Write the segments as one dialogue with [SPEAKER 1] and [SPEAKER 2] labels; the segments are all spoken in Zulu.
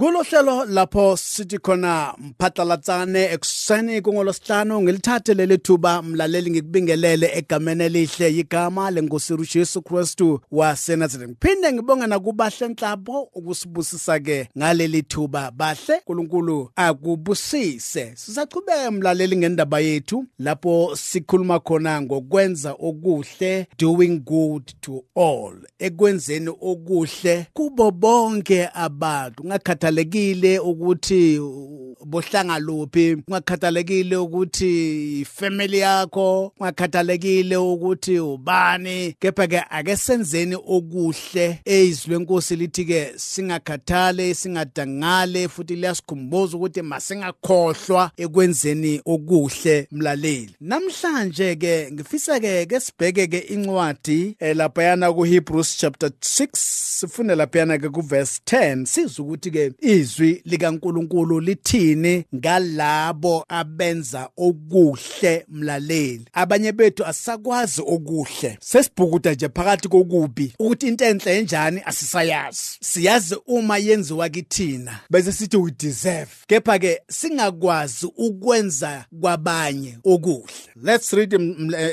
[SPEAKER 1] Kulohlelo lapho sithi khona mphatlalatsane ekuseni kungolosihlanu ngilithathe leli thuba mlaleli ngikubingelele egameni elihle igama lenkosi Jesu Kristu waseNazareth. Ngiphinde ngibonga nakubahle nhlapho ukusibusisa ke ngaleli thuba bahle uNkulunkulu akubusise. Sisachubeka mlaleli ngendaba yethu lapho sikhuluma khona ngokwenza okuhle doing good to all. Ekwenzeni okuhle kubo bonke abantu ngakhatha kungakhathalekile ukuthi bohlanga luphi kungakhathalekile ukuthi ifamily yakho kungakhathalekile ukuthi ubani? Kepha ke ake senzeni okuhle? Ezwi lenkosi lithi ke singakhathale singadangale futhi liyasikhumbuza ukuthi masingakhohlwa ekwenzeni okuhle mlaleli. Namhlanje ke ngifisa ke ke sibheke ke incwadi eh, lapha yana ku Hebrews chapter 6 sifunde lapha yana ke ku verse 10 sizwe ukuthi ke izwi likaNkuluNkulu lithini ngalabo abenza okuhle mlaleli? Abanye bethu asakwazi okuhle. Sesibhukuda nje phakathi kokubi ukuthi into enhle enjani asisayazi. Siyazi uma yenziwa kithina bese sithi we deserve. Kepha ke singakwazi ukwenza kwabanye okuhle. Let's read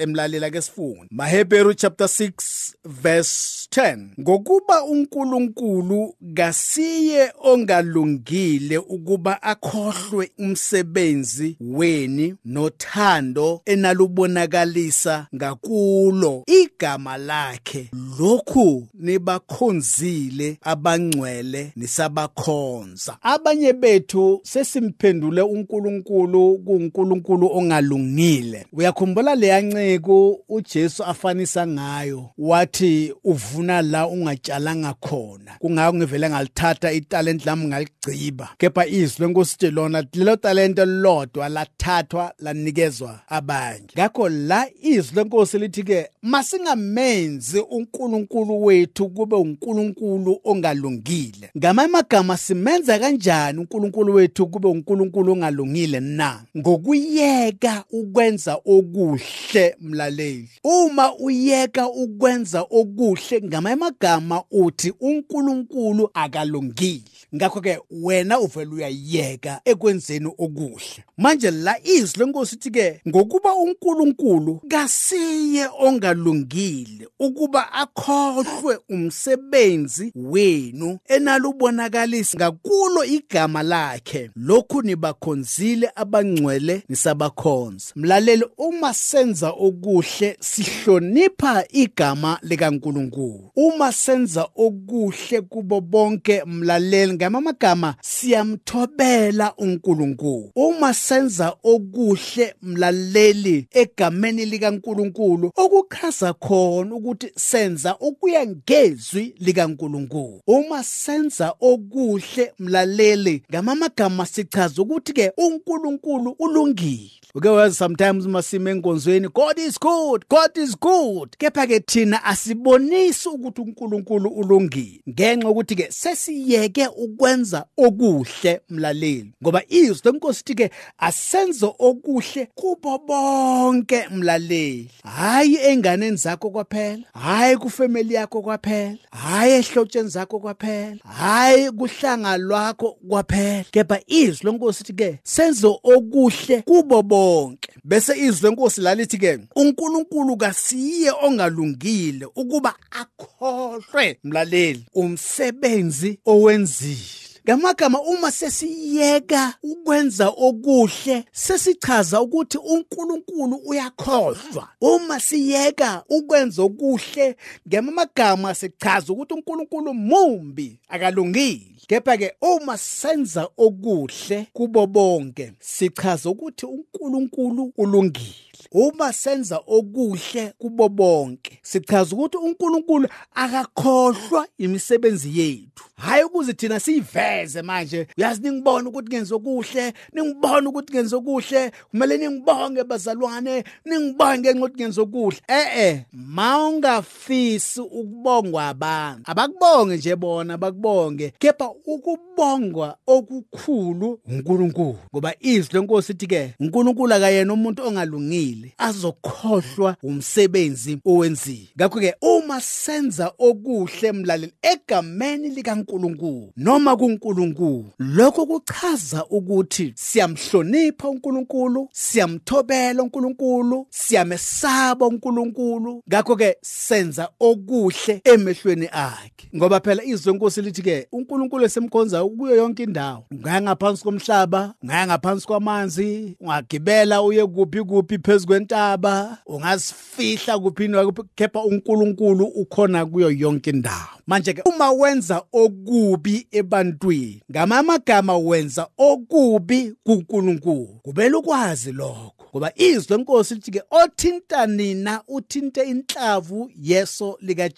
[SPEAKER 1] emlalela ke sifunde maHebheru chapter 6 verse 10 ngokuba uNkulunkulu kasiye ongalungile ukuba akhohlwe umsebenzi weni nothando enalubonakalisa ngakulo igama lakhe. Lokhu nibakhonzile abangcwele nisabakhonza. Abanye bethu sesimphendule uNkulunkulu kuNkulunkulu ongalungile. Uyakhumbula leyanceko uJesu afanisa ngayo? Wathi uvuna la ungatshalanga khona. Kungako ngivele ngalithatha italent lami ngaligciba kepha izwi lenkosi lona lelo talente lodwa lathathwa lanikezwa abanye. Ngakho la izwi lenkosi lithi ke masingamenzi uNkulunkulu wethu kube uNkulunkulu ongalungile. Ngamanye amagama simenza kanjani uNkulunkulu wethu kube uNkulunkulu ongalungile na? Ngokuyeka ukwenza okuhle mlaleli. Uma uyeka ukwenza okuhle ngamanye amagama uthi uNkulunkulu akalungile. Ngakho ke wena uvela uyayeka ekwenzeni okuhle. Manje la izwi lenkosi ithi ke ngokuba uNkulunkulu kasiye ongalungile ukuba akhohlwe umsebenzi wenu enalubonakalisa ngakulo igama lakhe. Lokhu nibakhonzile abangcwele nisabakhonza. Mlaleli uma senza okuhle sihlonipha igama likaNkulunkulu. Uma senza okuhle kubo bonke mlaleli ngamagama siyamthobela uNkulunkulu. Uma senza okuhle mlaleli egameni likaNkulunkulu okuchaza khona ukuthi senza okuya ngezwi likaNkulunkulu. Uma senza okuhle mlaleli ngamagama sichaza ukuthi ke uNkulunkulu ulungile. Uke wazi sometimes masime enkonzweni god is good god is good. Kepha ke thina asibonisi ukuthi uNkulunkulu ulungile ngenxa ukuthi ke sesiyeke ukwenza okuhle mlaleli. Ngoba izwi lenkosi ithi ke asenze okuhle kubo bonke mlaleli. Hayi enganeni zakho kwaphela hayi kufamily yakho kwaphela hayi ehlotsheni zakho kwaphela hayi kuhlanga lwakho kwaphela. Kepha izwi lenkosi ithi ke senze okuhle kubo bonke. Bese izwi lenkosi lalithi ke uNkulunkulu kasiye ongalungile ukuba akhohlwe mlaleli umsebenzi owenzile. Ngamagama uma sesiyeka ukwenza okuhle sesichaza ukuthi uNkulunkulu uyakhohlwa uma siyeka ukwenza okuhle ngamagama sichaza ukuthi uNkulunkulu mumbi akalungile. Kepha ke uma senza okuhle kubo bonke sichaza ukuthi uNkulunkulu ulungile. Uma senza okuhle kubo bonke sichaza ukuthi uNkulunkulu akakhohlwa imisebenzi yethu. Hayi ukuze thina siyiveze manje. Uyazi ningibona ukuthi ngenza okuhle? Ningibona ukuthi ngenza okuhle? Kumele ningibonge bazalwane? Ningibonge ukuthi ngenza okuhle? Eh eh mawungafisi ukubongwa abantu. Abakubonge nje bona bakubonge. Kepha ukubongwa okukhulu uNkulunkulu ngoba izwi lenkosi ithi ke uNkulunkulu akayena umuntu ongalungile. Ejulile azokhohlwa umsebenzi owenziwe ngakho ke uma senza okuhle mlaleli egameni likaNkuluNkulu noma kuNkulunkulu lokho kuchaza ukuthi siyamhlonipha uNkulunkulu siyamthobela uNkulunkulu siyamesaba uNkulunkulu. Ngakho ke senza okuhle emehlweni akhe. Ngoba phela izwi lenkosi lithi ke uNkulunkulu esemkhonza kuyo yonke indawo. Ungaya ngaphansi komhlaba ungaya ngaphansi kwamanzi ungagibela uye kuphi kuphi phezukwentaba ungazifihla kuphi kepha uNkulunkulu ukhona kuyo yonke indawo. Manje ke uma wenza okubi ebantwini ngamamagama wenza okubi kuNkulunkulu kubela ukwazi lokho. Ngoba izwi lenkosi lithi ke othinta nina uthinte inhlavu yeso lika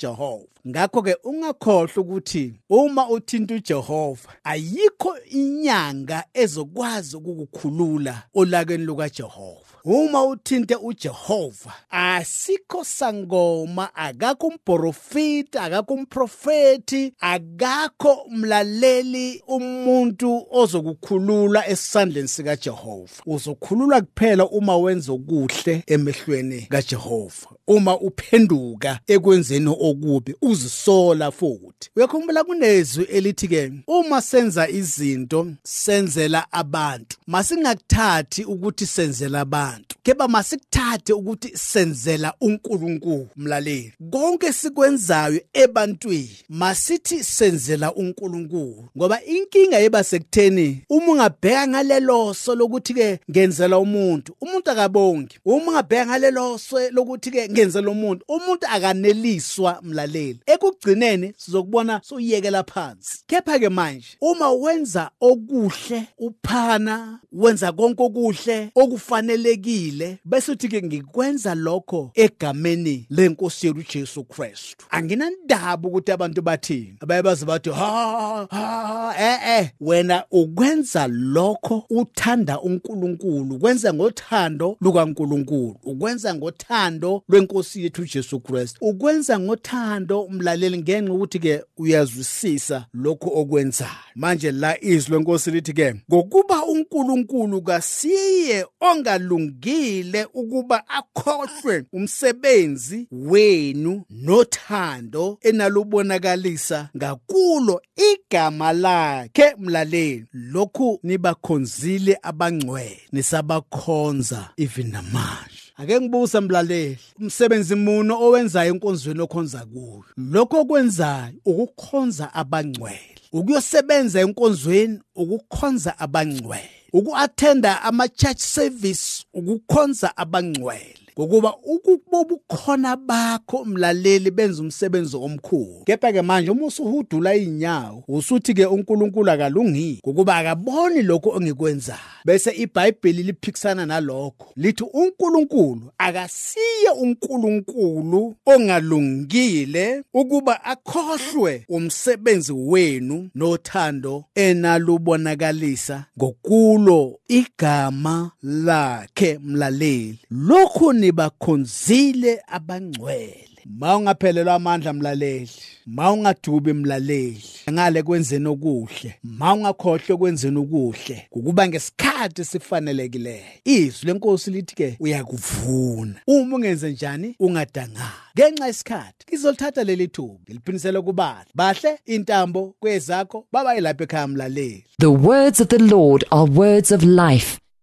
[SPEAKER 1] Jehova ngakho ke ungakhohlwa ukuthi uma uthinta uJehova ayikho inyanga ezokwazi ukukukhulula olakeni luka Jehova uma uthinte uJehova asikho sangoma akakho umprofeti akakho umprofeti akakho umlaleli umuntu ozokukhulula esandleni sika Jehova uzokhulula kuphela uma wenza okuhle emehlweni kaJehova. Uma uphenduka ekwenzeni okubi uzisola futhi. Uyakhumbula kunezwi elithi ke uma senza izinto senzela abantu. Masingakuthathi ukuthi senzela abantu. Keba masikuthathe ukuthi senzela uNkulunkulu mlaleli. Konke sikwenzayo ebantwini masithi senzela uNkulunkulu. Ngoba inkinga yeba sekutheni uma ungabheka ngalelo so lokuthi ke ngenzela umuntu umuntu akabongi. Uma ungabheka ngalelo so lokuthi ke ngenzela umuntu umuntu akaneliswa mlaleli. Ekugcineni sizokubona suyekela phansi. Kepha ke manje uma wenza okuhle uphana wenza konke okuhle okufanelekile bese uthi ke ngikwenza lokho egameni lenkosi yethu Jesu Kristu. Anginandaba ukuthi abantu bathini. Abaye baze bathi ha ha eh eh wena ukwenza lokho uthanda uNkulunkulu ukwenza ngothando lukaNkulunkulu ukwenza ngothando lwenkosi yethu Jesu Kristu ukwenza ngothando umlaleli ngenxa ukuthi ke uyazwisisa lokho okwenzayo. Manje la izwi lenkosi lithi ke ngokuba uNkulunkulu kasiye ongalungile ukuba akhohlwe umsebenzi wenu nothando enalubonakalisa ngakulo igama lakhe mlaleli. Lokhu nibakhonzile abangcwele nisabakhonza even namanje. Ake ngibuza mlaleli umsebenzi muno owenzayo enkonzweni okhonza kuyo. Lokho okwenzayo ukukhonza abangcwele. Ukuyosebenza enkonzweni ukukhonza abangcwele. Uku-attenda ama-church service ukukhonza abangcwele. Ngokuba ukubobukhona bakho mlaleli benza umsebenzi omkhulu. Kepha ke manje uma usuhudula inyawo usuthi ke uNkulunkulu akalungile ngokuba akaboni lokho ongikwenzayo bese iBhayibheli liphikisana nalokho lithi uNkulunkulu akasiye uNkulunkulu ongalungile ukuba akhohlwe umsebenzi wenu nothando enalubonakalisa ngokulo igama lakhe mlaleli. Lokhu nibakhonzile abangcwele. Mawungaphelelwa amandla mlaleli. Mawungadubi mlaleli. Ngale kwenzeni okuhle. Mawungakhohle kwenzeni okuhle. Ukuba ngesikhathi sifanelekileyo izwi lenkosi lithi ke uyakuvuna. Uma ungenze njani? Ungadangala. Ngenxa yesikhathi ngizolithatha leli thuba ngiliphinisele kubala bahle intambo kwezakho baba ilapha ekhaya mlaleli.
[SPEAKER 2] The words of the Lord are words of life.